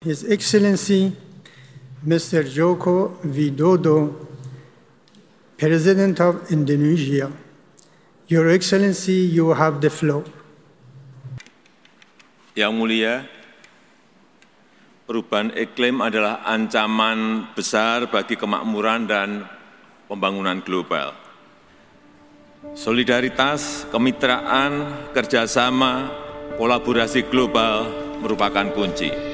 His Excellency Mr. Joko Widodo, President of Indonesia. Your Excellency, you have the floor. Yang mulia, perubahan iklim adalah ancaman besar bagi kemakmuran dan pembangunan global. Solidaritas, kemitraan, kerjasama, kolaborasi global merupakan kunci.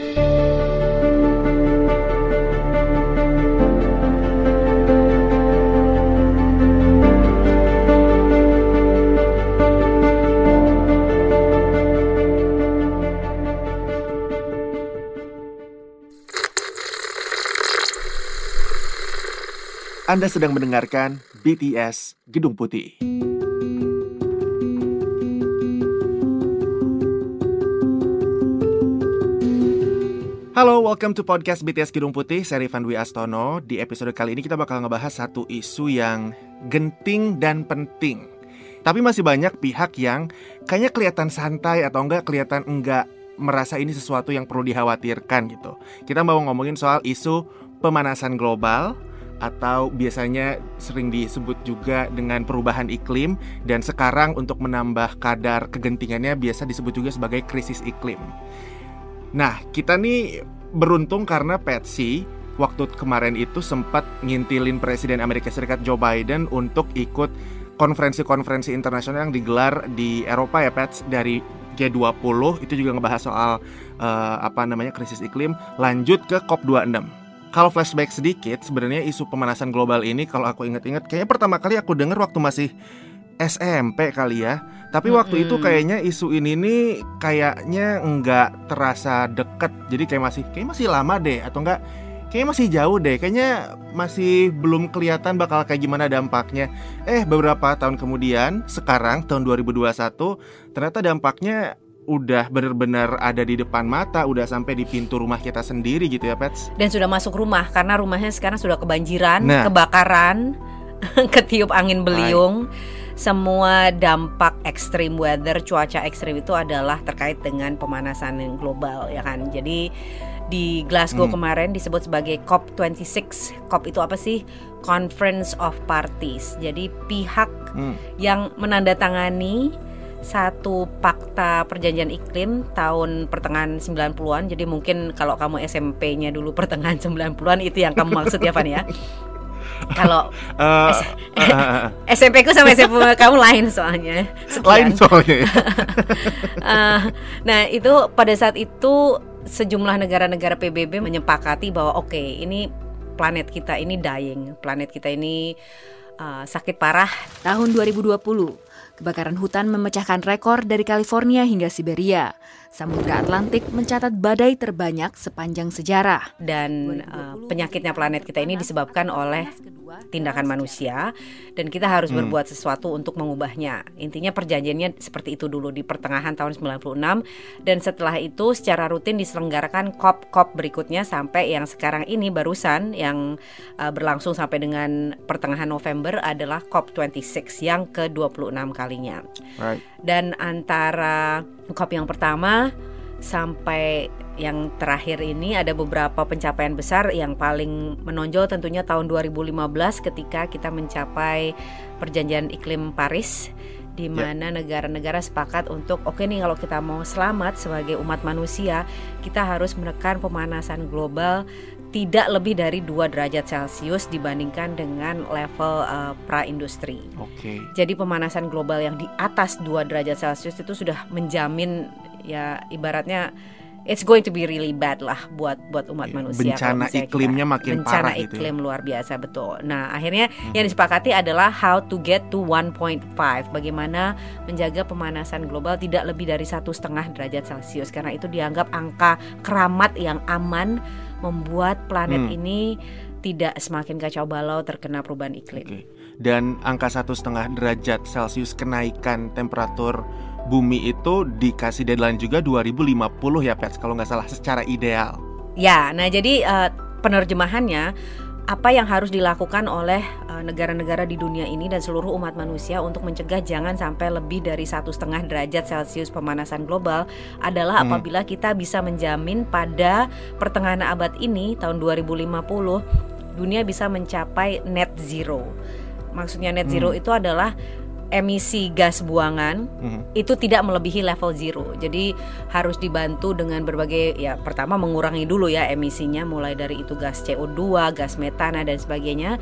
Anda sedang mendengarkan BTS Gedung Putih. Halo, welcome to podcast BTS Gedung Putih, saya Rifan Dwi Astono. Di episode kali ini kita bakal ngebahas satu isu yang genting dan penting. Tapi masih banyak pihak yang kayaknya kelihatan santai atau enggak kelihatan enggak merasa ini sesuatu yang perlu dikhawatirkan gitu. Kita mau ngomongin soal isu pemanasan global, atau biasanya sering disebut juga dengan perubahan iklim dan sekarang untuk menambah kadar kegentingannya biasa disebut juga sebagai krisis iklim. Nah, kita nih beruntung karena Patsy waktu kemarin itu sempat ngintilin Presiden Amerika Serikat Joe Biden untuk ikut konferensi-konferensi internasional yang digelar di Eropa ya Pats dari G20 itu juga ngebahas soal uh, apa namanya krisis iklim. Lanjut ke COP26 kalau flashback sedikit, sebenarnya isu pemanasan global ini kalau aku ingat-ingat kayaknya pertama kali aku dengar waktu masih SMP kali ya. Tapi waktu mm -hmm. itu kayaknya isu ini nih kayaknya nggak terasa deket. Jadi kayak masih kayak masih lama deh atau enggak kayak masih jauh deh. Kayaknya masih belum kelihatan bakal kayak gimana dampaknya. Eh beberapa tahun kemudian, sekarang tahun 2021 ternyata dampaknya udah benar-benar ada di depan mata, udah sampai di pintu rumah kita sendiri gitu ya, Pets. Dan sudah masuk rumah karena rumahnya sekarang sudah kebanjiran, nah. kebakaran, ketiup angin beliung. Hai. Semua dampak ekstrim weather, cuaca ekstrim itu adalah terkait dengan pemanasan yang global ya kan. Jadi di Glasgow hmm. kemarin disebut sebagai COP26. COP itu apa sih? Conference of Parties. Jadi pihak hmm. yang menandatangani satu fakta perjanjian iklim tahun pertengahan 90-an. Jadi mungkin kalau kamu SMP-nya dulu pertengahan 90-an itu yang kamu maksud ya Van ya. Kalau uh, uh, uh, SMP ku sama SMP kamu lain soalnya. Sekian. Lain soalnya. uh, nah, itu pada saat itu sejumlah negara-negara PBB menyepakati bahwa oke, okay, ini planet kita ini dying, planet kita ini uh, sakit parah. Tahun 2020 Kebakaran hutan memecahkan rekor dari California hingga Siberia. Samudra Atlantik mencatat badai terbanyak sepanjang sejarah. Dan uh, penyakitnya planet kita ini disebabkan oleh tindakan manusia dan kita harus hmm. berbuat sesuatu untuk mengubahnya. Intinya perjanjiannya seperti itu dulu di pertengahan tahun 96 dan setelah itu secara rutin diselenggarakan COP-COP berikutnya sampai yang sekarang ini barusan yang uh, berlangsung sampai dengan pertengahan November adalah COP26 yang ke-26 kalinya. Right. Dan antara COP yang pertama sampai yang terakhir ini ada beberapa pencapaian besar. Yang paling menonjol tentunya tahun 2015 ketika kita mencapai perjanjian iklim Paris di ya. mana negara-negara sepakat untuk oke okay nih kalau kita mau selamat sebagai umat manusia kita harus menekan pemanasan global tidak lebih dari 2 derajat Celcius dibandingkan dengan level uh, pra-industri. Oke. Okay. Jadi pemanasan global yang di atas 2 derajat Celcius itu sudah menjamin ya ibaratnya it's going to be really bad lah buat buat umat yeah, manusia. Bencana iklimnya kita, makin bencana parah gitu. Bencana iklim luar biasa betul. Nah akhirnya hmm. yang disepakati adalah how to get to 1.5. Bagaimana menjaga pemanasan global tidak lebih dari satu setengah derajat Celcius karena itu dianggap angka keramat yang aman membuat planet hmm. ini tidak semakin kacau balau terkena perubahan iklim. Okay. Dan angka satu setengah derajat Celcius kenaikan temperatur bumi itu dikasih deadline juga 2050 ya Pets kalau nggak salah secara ideal. Ya, nah jadi uh, penerjemahannya apa yang harus dilakukan oleh uh, negara-negara di dunia ini dan seluruh umat manusia untuk mencegah jangan sampai lebih dari satu setengah derajat Celcius pemanasan global adalah hmm. apabila kita bisa menjamin pada pertengahan abad ini tahun 2050 dunia bisa mencapai net zero. Maksudnya net zero hmm. itu adalah emisi gas buangan mm-hmm. itu tidak melebihi level zero. Jadi harus dibantu dengan berbagai ya pertama mengurangi dulu ya emisinya mulai dari itu gas CO2, gas metana dan sebagainya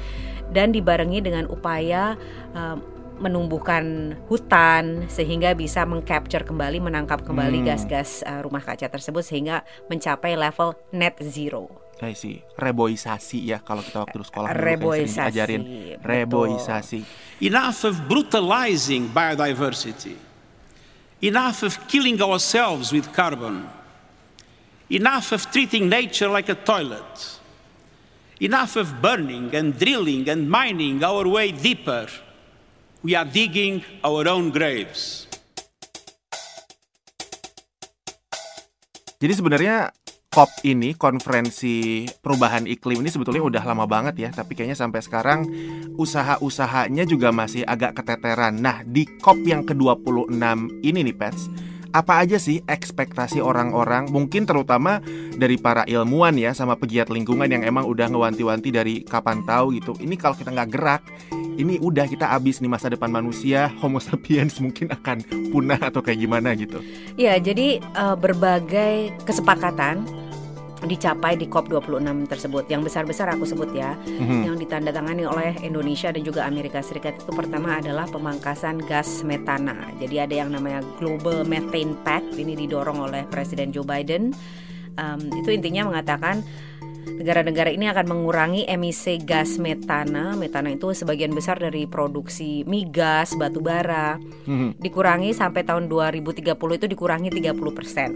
dan dibarengi dengan upaya uh, menumbuhkan hutan sehingga bisa mengcapture kembali menangkap kembali hmm. gas-gas uh, rumah kaca tersebut sehingga mencapai level net zero. Saya sih reboisasi ya kalau kita waktu sekolah reboisasi ajarin reboisasi. Enough of brutalizing biodiversity. Enough of killing ourselves with carbon. Enough of treating nature like a toilet. Enough of burning and drilling and mining our way deeper. We are digging our own graves. Jadi sebenarnya COP ini, konferensi perubahan iklim ini sebetulnya udah lama banget ya, tapi kayaknya sampai sekarang usaha-usahanya juga masih agak keteteran. Nah, di COP yang ke-26 ini nih, Pets, apa aja sih ekspektasi orang-orang, mungkin terutama dari para ilmuwan ya, sama pegiat lingkungan yang emang udah ngewanti-wanti dari kapan tahu gitu. Ini kalau kita nggak gerak, ini udah kita habis nih masa depan manusia, Homo sapiens mungkin akan punah atau kayak gimana gitu. Ya, jadi uh, berbagai kesepakatan dicapai di COP26 tersebut. Yang besar-besar aku sebut ya, mm-hmm. yang ditandatangani oleh Indonesia dan juga Amerika Serikat itu pertama adalah pemangkasan gas metana. Jadi ada yang namanya Global Methane Pact ini didorong oleh Presiden Joe Biden. Um, itu intinya mengatakan negara-negara ini akan mengurangi emisi gas metana. Metana itu sebagian besar dari produksi migas, batu bara. Mm-hmm. Dikurangi sampai tahun 2030 itu dikurangi 30 persen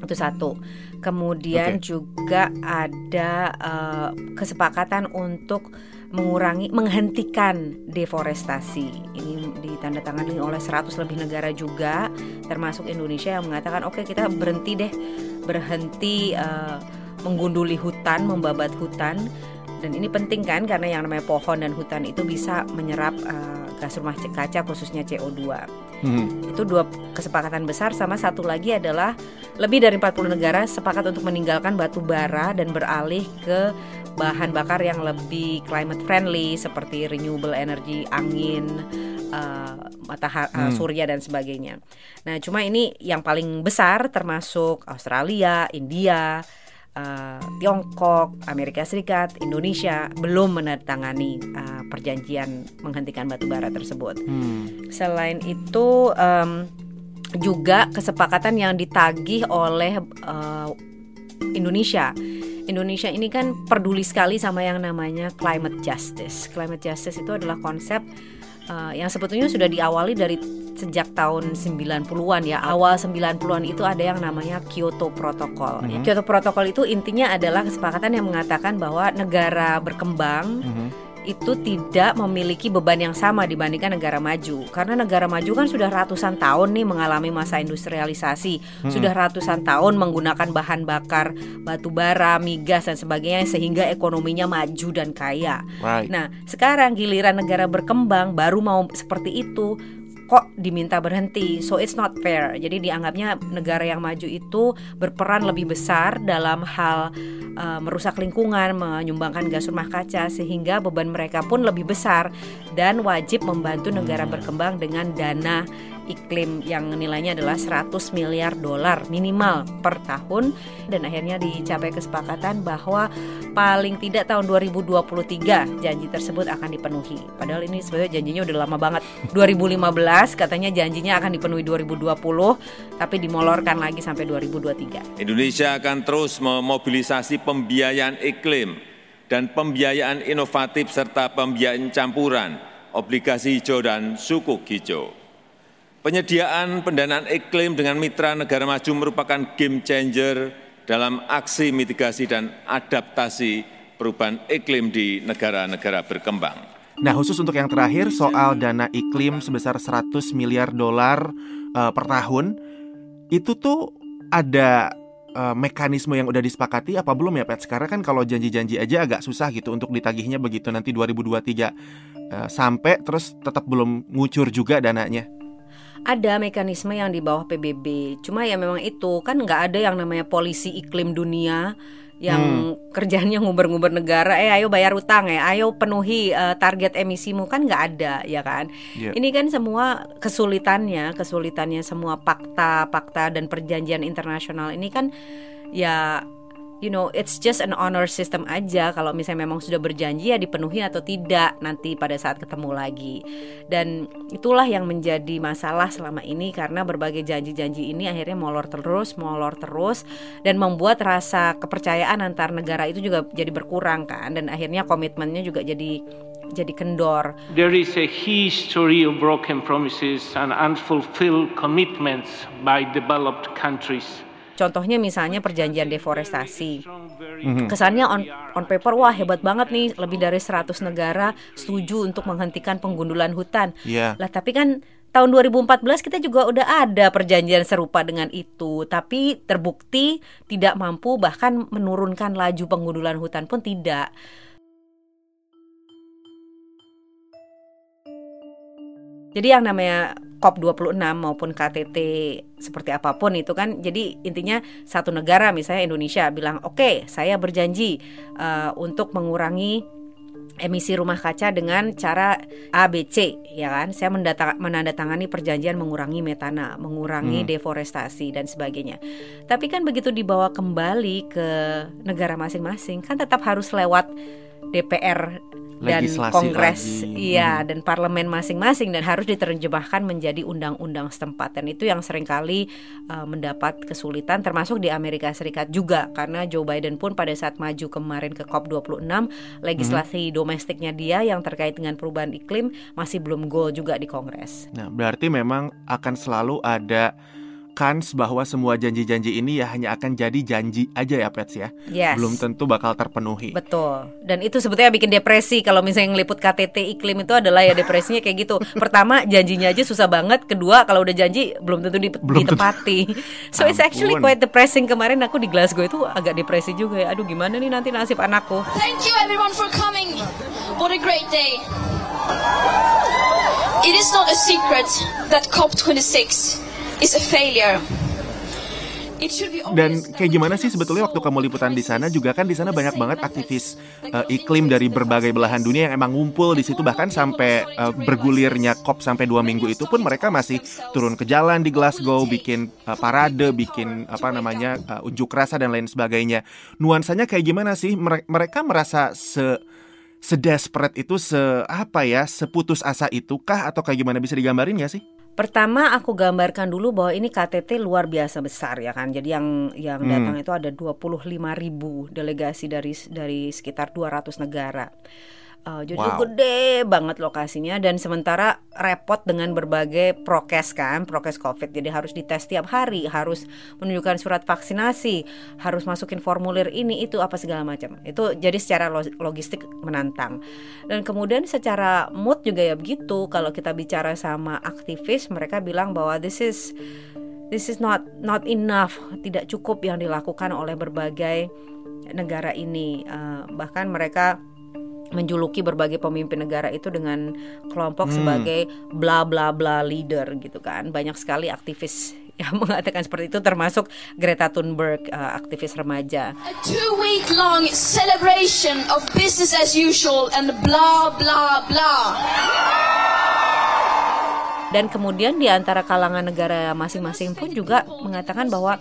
itu satu. Kemudian okay. juga ada uh, kesepakatan untuk mengurangi menghentikan deforestasi. Ini ditandatangani oleh 100 lebih negara juga termasuk Indonesia yang mengatakan oke okay, kita berhenti deh berhenti uh, menggunduli hutan, membabat hutan dan ini penting kan karena yang namanya pohon dan hutan itu bisa menyerap uh, gas rumah kaca khususnya CO2. Hmm. Itu dua kesepakatan besar sama satu lagi adalah lebih dari 40 negara sepakat untuk meninggalkan batu bara dan beralih ke bahan bakar yang lebih climate friendly seperti renewable energy, angin, uh, matahari, uh, surya dan sebagainya. Nah, cuma ini yang paling besar termasuk Australia, India, uh, Tiongkok, Amerika Serikat, Indonesia belum menandatangani uh, perjanjian menghentikan batu bara tersebut. Hmm. Selain itu um, juga kesepakatan yang ditagih oleh uh, Indonesia. Indonesia ini kan peduli sekali sama yang namanya climate justice. Climate justice itu adalah konsep uh, yang sebetulnya sudah diawali dari sejak tahun 90-an ya. Awal 90-an itu ada yang namanya Kyoto Protocol. Mm -hmm. Kyoto Protocol itu intinya adalah kesepakatan yang mengatakan bahwa negara berkembang mm -hmm itu tidak memiliki beban yang sama dibandingkan negara maju karena negara maju kan sudah ratusan tahun nih mengalami masa industrialisasi hmm. sudah ratusan tahun menggunakan bahan bakar batu bara migas dan sebagainya sehingga ekonominya maju dan kaya right. nah sekarang giliran negara berkembang baru mau seperti itu kok diminta berhenti. So it's not fair. Jadi dianggapnya negara yang maju itu berperan lebih besar dalam hal uh, merusak lingkungan, menyumbangkan gas rumah kaca sehingga beban mereka pun lebih besar dan wajib membantu negara berkembang dengan dana iklim yang nilainya adalah 100 miliar dolar minimal per tahun dan akhirnya dicapai kesepakatan bahwa paling tidak tahun 2023 janji tersebut akan dipenuhi. Padahal ini sebenarnya janjinya udah lama banget. 2015 katanya janjinya akan dipenuhi 2020 tapi dimolorkan lagi sampai 2023. Indonesia akan terus memobilisasi pembiayaan iklim dan pembiayaan inovatif serta pembiayaan campuran obligasi hijau dan sukuk hijau. Penyediaan pendanaan iklim dengan mitra negara maju merupakan game changer dalam aksi mitigasi dan adaptasi perubahan iklim di negara-negara berkembang. Nah, khusus untuk yang terakhir soal dana iklim sebesar 100 miliar dolar uh, per tahun, itu tuh ada uh, mekanisme yang udah disepakati apa belum ya Pet? Sekarang kan kalau janji-janji aja agak susah gitu untuk ditagihnya begitu nanti 2023 uh, sampai terus tetap belum ngucur juga dananya ada mekanisme yang di bawah PBB. Cuma ya memang itu kan nggak ada yang namanya polisi iklim dunia yang hmm. kerjanya nguber-nguber negara eh ayo bayar utang ya ayo penuhi uh, target emisimu kan nggak ada ya kan yeah. ini kan semua kesulitannya kesulitannya semua fakta fakta dan perjanjian internasional ini kan ya you know it's just an honor system aja kalau misalnya memang sudah berjanji ya dipenuhi atau tidak nanti pada saat ketemu lagi dan itulah yang menjadi masalah selama ini karena berbagai janji-janji ini akhirnya molor terus molor terus dan membuat rasa kepercayaan antar negara itu juga jadi berkurang kan dan akhirnya komitmennya juga jadi jadi kendor. There is a history of broken promises and unfulfilled commitments by developed countries. Contohnya misalnya perjanjian deforestasi. Mhm. Kesannya on on paper wah hebat banget nih, lebih dari 100 negara setuju untuk menghentikan penggundulan hutan. Yeah. Lah tapi kan tahun 2014 kita juga udah ada perjanjian serupa dengan itu, tapi terbukti tidak mampu bahkan menurunkan laju penggundulan hutan pun tidak. Jadi yang namanya COP26 maupun KTT seperti apa pun itu kan. Jadi intinya satu negara misalnya Indonesia bilang oke okay, saya berjanji uh, untuk mengurangi emisi rumah kaca dengan cara ABC ya kan? Saya menandatangani perjanjian mengurangi metana mengurangi hmm. deforestasi dan sebagainya. Tapi kan begitu dibawa kembali ke negara masing-masing kan tetap harus lewat DPR dan kongres lagi. iya hmm. dan parlemen masing-masing dan harus diterjemahkan menjadi undang-undang setempat dan itu yang sering kali uh, mendapat kesulitan termasuk di Amerika Serikat juga karena Joe Biden pun pada saat maju kemarin ke COP26 legislasi hmm. domestiknya dia yang terkait dengan perubahan iklim masih belum goal juga di kongres. Nah, berarti memang akan selalu ada kans bahwa semua janji-janji ini ya hanya akan jadi janji aja ya Pets ya. Yes. Belum tentu bakal terpenuhi. Betul. Dan itu sebetulnya bikin depresi kalau misalnya ngeliput KTT iklim itu adalah ya depresinya kayak gitu. Pertama janjinya aja susah banget, kedua kalau udah janji belum tentu belum ditepati. Tentu. so it's actually quite depressing. Kemarin aku di Glasgow itu agak depresi juga ya. Aduh gimana nih nanti nasib anakku. Thank you everyone for coming. What a great day. It is not a secret that COP26 is a failure. Dan kayak gimana sih sebetulnya waktu kamu liputan di sana juga kan di sana banyak banget aktivis uh, iklim dari berbagai belahan dunia yang emang ngumpul di situ bahkan sampai uh, bergulirnya COP sampai dua minggu itu pun mereka masih turun ke jalan di Glasgow bikin uh, parade, bikin apa namanya uh, unjuk rasa dan lain sebagainya. Nuansanya kayak gimana sih? Mereka merasa se sedesperate itu se apa ya seputus asa itu kah atau kayak gimana bisa digambarin ya sih? Pertama aku gambarkan dulu bahwa ini KTT luar biasa besar ya kan. Jadi yang yang hmm. datang itu ada 25 ribu delegasi dari dari sekitar 200 negara. Uh, jadi wow. gede banget lokasinya dan sementara repot dengan berbagai prokes kan, prokes COVID. Jadi harus dites tiap hari, harus menunjukkan surat vaksinasi, harus masukin formulir ini itu apa segala macam. Itu jadi secara logistik menantang. Dan kemudian secara mood juga ya begitu. Kalau kita bicara sama aktivis, mereka bilang bahwa this is this is not not enough, tidak cukup yang dilakukan oleh berbagai negara ini. Uh, bahkan mereka menjuluki berbagai pemimpin negara itu dengan kelompok hmm. sebagai bla bla bla leader gitu kan banyak sekali aktivis yang mengatakan seperti itu termasuk Greta Thunberg uh, aktivis remaja. A two week long celebration of business as usual and bla bla bla. Dan kemudian di antara kalangan negara masing-masing pun juga mengatakan bahwa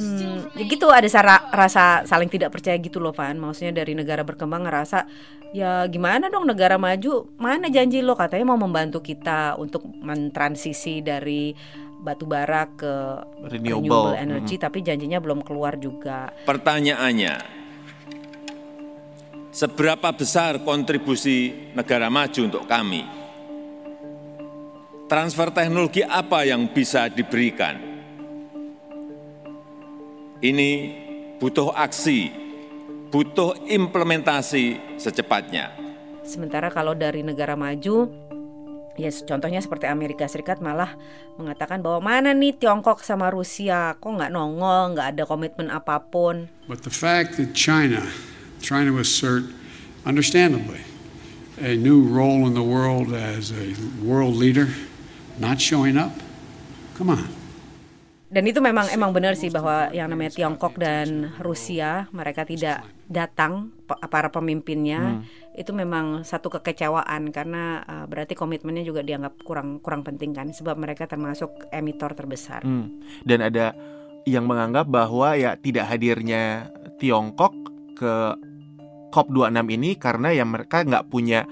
hmm, ya gitu ada sara, rasa saling tidak percaya gitu loh Van. Maksudnya dari negara berkembang ngerasa ya gimana dong negara maju? Mana janji lo? Katanya mau membantu kita untuk mentransisi dari batu bara ke renewable, renewable energy hmm. tapi janjinya belum keluar juga. Pertanyaannya seberapa besar kontribusi negara maju untuk kami? Transfer teknologi apa yang bisa diberikan. Ini butuh aksi, butuh implementasi secepatnya. Sementara kalau dari negara maju, Ya, yes, contohnya seperti Amerika Serikat malah mengatakan bahwa mana nih Tiongkok sama Rusia kok nggak nongol, nggak ada komitmen apa pun. But the fact that China trying to assert, understandably, a new role in the world as a world leader, not showing up, come on dan itu memang emang benar sih bahwa yang namanya Tiongkok dan Rusia mereka tidak datang para pemimpinnya hmm. itu memang satu kekecewaan karena uh, berarti komitmennya juga dianggap kurang kurang penting kan sebab mereka termasuk emitor terbesar. Hmm. Dan ada yang menganggap bahwa ya tidak hadirnya Tiongkok ke COP26 ini karena ya mereka nggak punya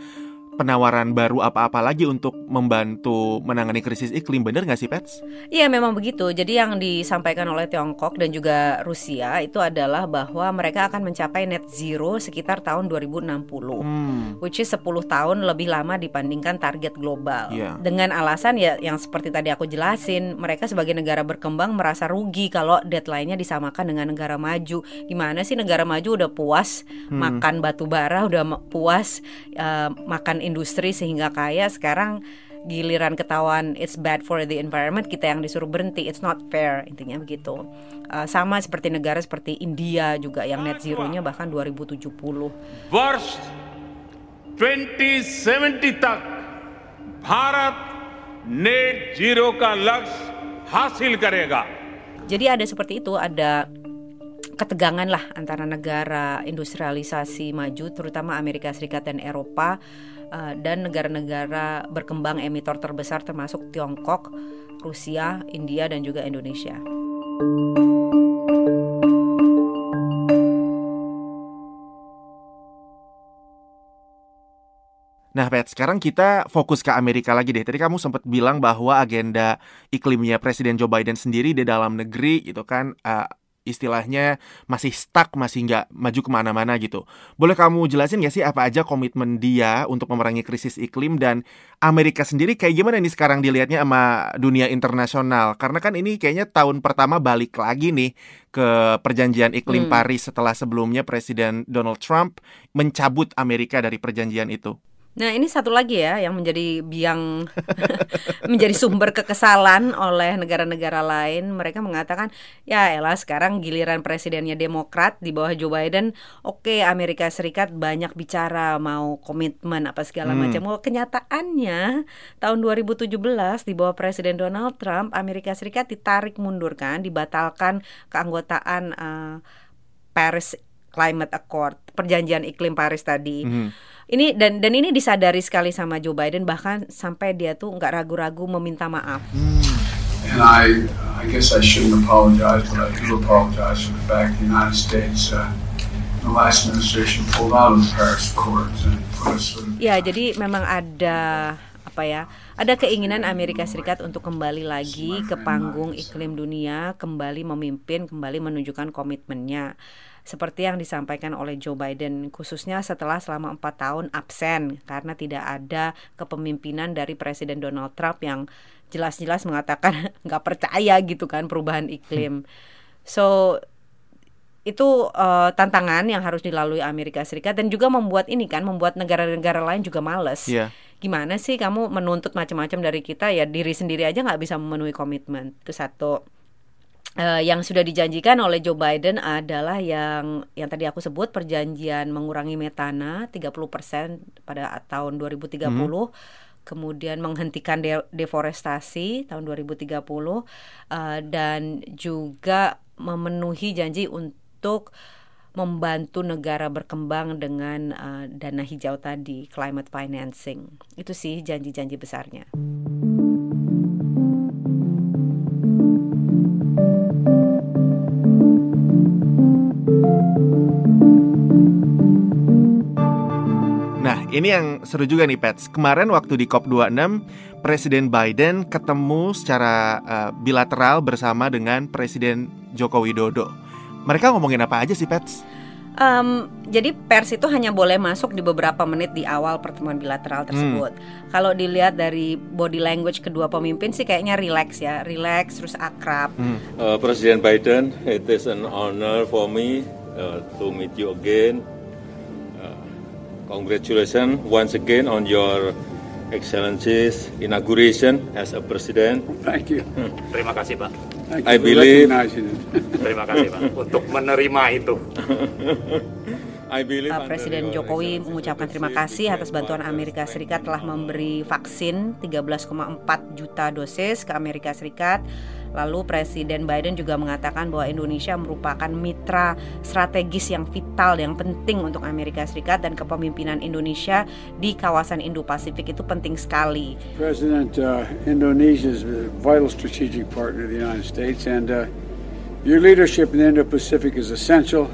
penawaran baru apa-apa lagi untuk membantu menangani krisis iklim, benar nggak sih Pets? Iya memang begitu. Jadi yang disampaikan oleh Tiongkok dan juga Rusia itu adalah bahwa mereka akan mencapai net zero sekitar tahun 2060, hmm. which is 10 tahun lebih lama dibandingkan target global. Yeah. Dengan alasan ya yang seperti tadi aku jelasin, mereka sebagai negara berkembang merasa rugi kalau deadline-nya disamakan dengan negara maju. Gimana sih negara maju udah puas hmm. makan batu bara, udah puas uh, makan industri sehingga kaya sekarang giliran ketahuan it's bad for the environment kita yang disuruh berhenti it's not fair intinya begitu uh, sama seperti negara seperti India juga yang net zero-nya bahkan 2070 वर्ष 2070 तक Bharat net zero का लक्ष्य हासिल करेगा jadi ada seperti itu ada ketegangan lah antara negara industrialisasi maju terutama Amerika Serikat dan Eropa uh, dan negara-negara berkembang emitor terbesar termasuk Tiongkok, Rusia, India dan juga Indonesia. Nah, Pet, sekarang kita fokus ke Amerika lagi deh. Tadi kamu sempat bilang bahwa agenda iklimnya Presiden Joe Biden sendiri di dalam negeri gitu kan uh, istilahnya masih stuck, masih nggak maju ke mana-mana gitu. Boleh kamu jelasin nggak sih apa aja komitmen dia untuk memerangi krisis iklim dan Amerika sendiri kayak gimana nih sekarang dilihatnya sama dunia internasional? Karena kan ini kayaknya tahun pertama balik lagi nih ke perjanjian iklim hmm. Paris setelah sebelumnya Presiden Donald Trump mencabut Amerika dari perjanjian itu. Nah ini satu lagi ya yang menjadi biang menjadi sumber kekesalan oleh negara-negara lain. Mereka mengatakan ya elah sekarang giliran presidennya Demokrat di bawah Joe Biden. Oke Amerika Serikat banyak bicara mau komitmen apa segala hmm. macam. Oh, kenyataannya tahun 2017 di bawah Presiden Donald Trump Amerika Serikat ditarik mundur kan, dibatalkan keanggotaan uh, Paris Climate Accord, perjanjian iklim Paris tadi. Hmm ini dan dan ini disadari sekali sama Joe Biden bahkan sampai dia tuh nggak ragu-ragu meminta maaf. And I, I guess I shouldn't apologize, but I do apologize for the fact the United States, uh, the last administration pulled out of the Paris Accords and put us sort of. Ya, jadi memang ada apa ya? Ada keinginan Amerika Serikat untuk kembali lagi ke panggung iklim dunia, kembali memimpin, kembali menunjukkan komitmennya seperti yang disampaikan oleh Joe Biden khususnya setelah selama empat tahun absen karena tidak ada kepemimpinan dari Presiden Donald Trump yang jelas-jelas mengatakan nggak percaya gitu kan perubahan iklim. So itu uh, tantangan yang harus dilalui Amerika Serikat dan juga membuat ini kan membuat negara-negara lain juga males. Yeah. Gimana sih kamu menuntut macam-macam dari kita ya diri sendiri aja nggak bisa memenuhi komitmen itu satu uh, yang sudah dijanjikan oleh Joe Biden adalah yang yang tadi aku sebut perjanjian mengurangi metana 30% pada tahun 2030 hmm. kemudian menghentikan de deforestasi tahun 2030 uh, eh, dan juga memenuhi janji untuk membantu negara berkembang dengan uh, dana hijau tadi climate financing itu sih janji-janji besarnya. Ini yang seru juga nih Pets. Kemarin waktu di COP26 Presiden Biden ketemu secara uh, bilateral bersama dengan Presiden Joko Widodo. Mereka ngomongin apa aja sih Pets? Um, jadi pers itu hanya boleh masuk di beberapa menit di awal pertemuan bilateral tersebut. Hmm. Kalau dilihat dari body language kedua pemimpin sih kayaknya relax ya, relax terus akrab. Hmm. Uh, Presiden Biden, it is an honor for me uh, to meet you again. Congratulations once again on your Excellencies, inauguration as a president. Thank you. Terima kasih Pak. Thank I believe-. Terima kasih Pak untuk menerima itu. I believe Uh, under Presiden Jokowi mengucapkan terima kasih atas bantuan Amerika Serikat telah memberi vaksin 13,4 juta dosis ke Amerika Serikat. Lalu Presiden Biden juga mengatakan bahwa Indonesia merupakan mitra strategis yang vital yang penting untuk Amerika Serikat dan kepemimpinan Indonesia di kawasan Indo-Pasifik itu penting sekali. President, uh, Indonesia is a vital strategic partner of the United States, and uh, your leadership in the Indo-Pacific is essential.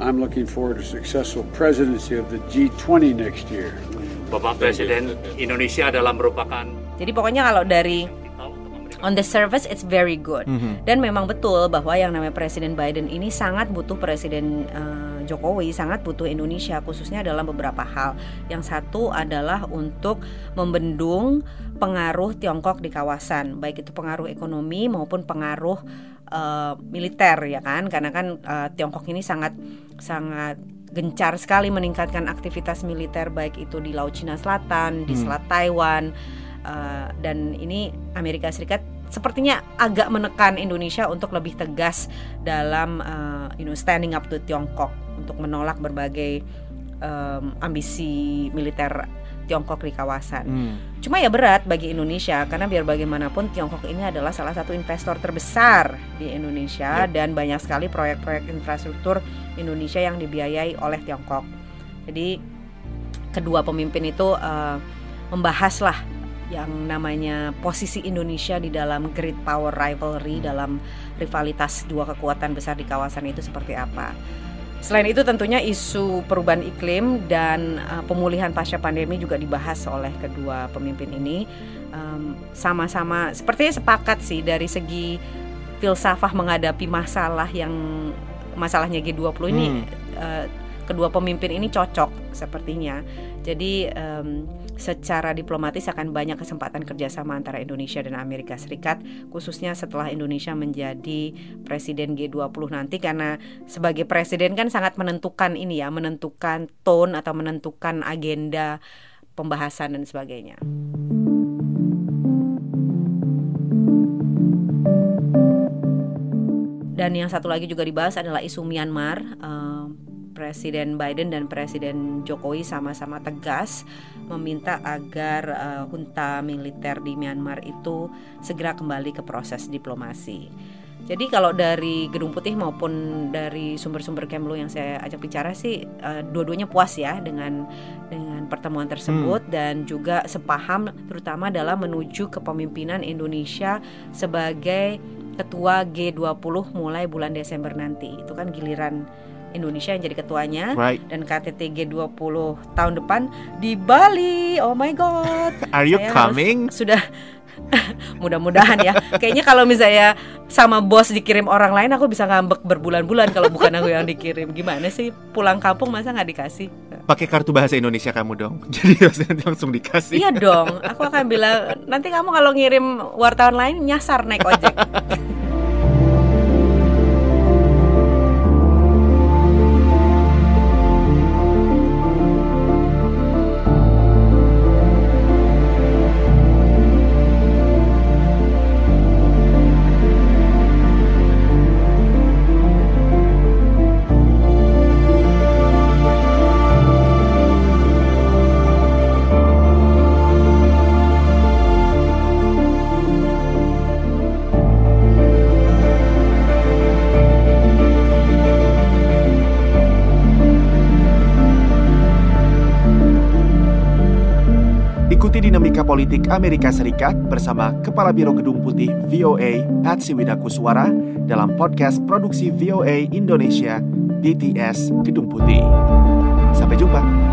I'm looking forward to successful presidency of the G20 next year. Bapak Presiden Indonesia adalah merupakan Jadi pokoknya kalau dari on the surface it's very good. Dan memang betul bahwa yang namanya Presiden Biden ini sangat butuh Presiden eh, Jokowi, sangat butuh Indonesia khususnya dalam beberapa hal. Yang satu adalah untuk membendung pengaruh Tiongkok di kawasan, baik itu pengaruh ekonomi maupun pengaruh eh, militer ya kan, karena kan eh, Tiongkok ini sangat sangat gencar sekali meningkatkan aktivitas militer baik itu di Laut Cina Selatan, di Selat Taiwan Uh, dan ini Amerika Serikat sepertinya agak menekan Indonesia untuk lebih tegas dalam uh, you know standing up to Tiongkok untuk menolak berbagai um, ambisi militer Tiongkok di kawasan. Hmm. Cuma ya berat bagi Indonesia karena biar bagaimanapun Tiongkok ini adalah salah satu investor terbesar di Indonesia dan banyak sekali proyek-proyek infrastruktur Indonesia yang dibiayai oleh Tiongkok. Jadi kedua pemimpin itu uh, membahaslah yang namanya posisi Indonesia di dalam great power rivalry dalam rivalitas dua kekuatan besar di kawasan itu seperti apa. Selain itu tentunya isu perubahan iklim dan uh, pemulihan pasca pandemi juga dibahas oleh kedua pemimpin ini. Um, sama-sama sepertinya sepakat sih dari segi filsafah menghadapi masalah yang masalahnya G20 ini Hmm. uh, kedua pemimpin ini cocok sepertinya. Jadi em, secara diplomatis akan banyak kesempatan kerjasama antara Indonesia dan Amerika Serikat, khususnya setelah Indonesia menjadi presiden G20 nanti karena sebagai presiden kan sangat menentukan ini ya, menentukan tone atau menentukan agenda pembahasan dan sebagainya. Dan yang satu lagi juga dibahas adalah isu Myanmar. Eh, Presiden Biden dan Presiden Jokowi sama-sama tegas meminta agar eh, junta militer di Myanmar itu segera kembali ke proses diplomasi. Jadi kalau dari Gedung Putih maupun dari sumber-sumber Kemlu yang saya ajak bicara sih eh, dua-duanya puas ya dengan dengan pertemuan tersebut dan juga sepaham terutama dalam menuju kepemimpinan Indonesia sebagai ketua G20 mulai bulan Desember nanti. Itu kan giliran Indonesia yang jadi ketuanya Right. dan KTT G20 tahun depan di Bali. Oh my god. Are you Saya coming? sudah mudah-mudahan ya. Kayaknya kalau misalnya sama bos dikirim orang lain aku bisa ngambek berbulan-bulan kalau bukan aku yang dikirim. Gimana sih pulang kampung masa nggak dikasih? Pakai kartu bahasa Indonesia kamu dong. Jadi langsung dikasih. Iya dong, aku akan bilang nanti kamu kalau ngirim wartawan lain nyasar naik ojek. Dinamika politik Amerika Serikat bersama Kepala Biro Gedung Putih VOA Patsy Widakuswara dalam podcast produksi VOA Indonesia BTS Gedung Putih. Sampai jumpa.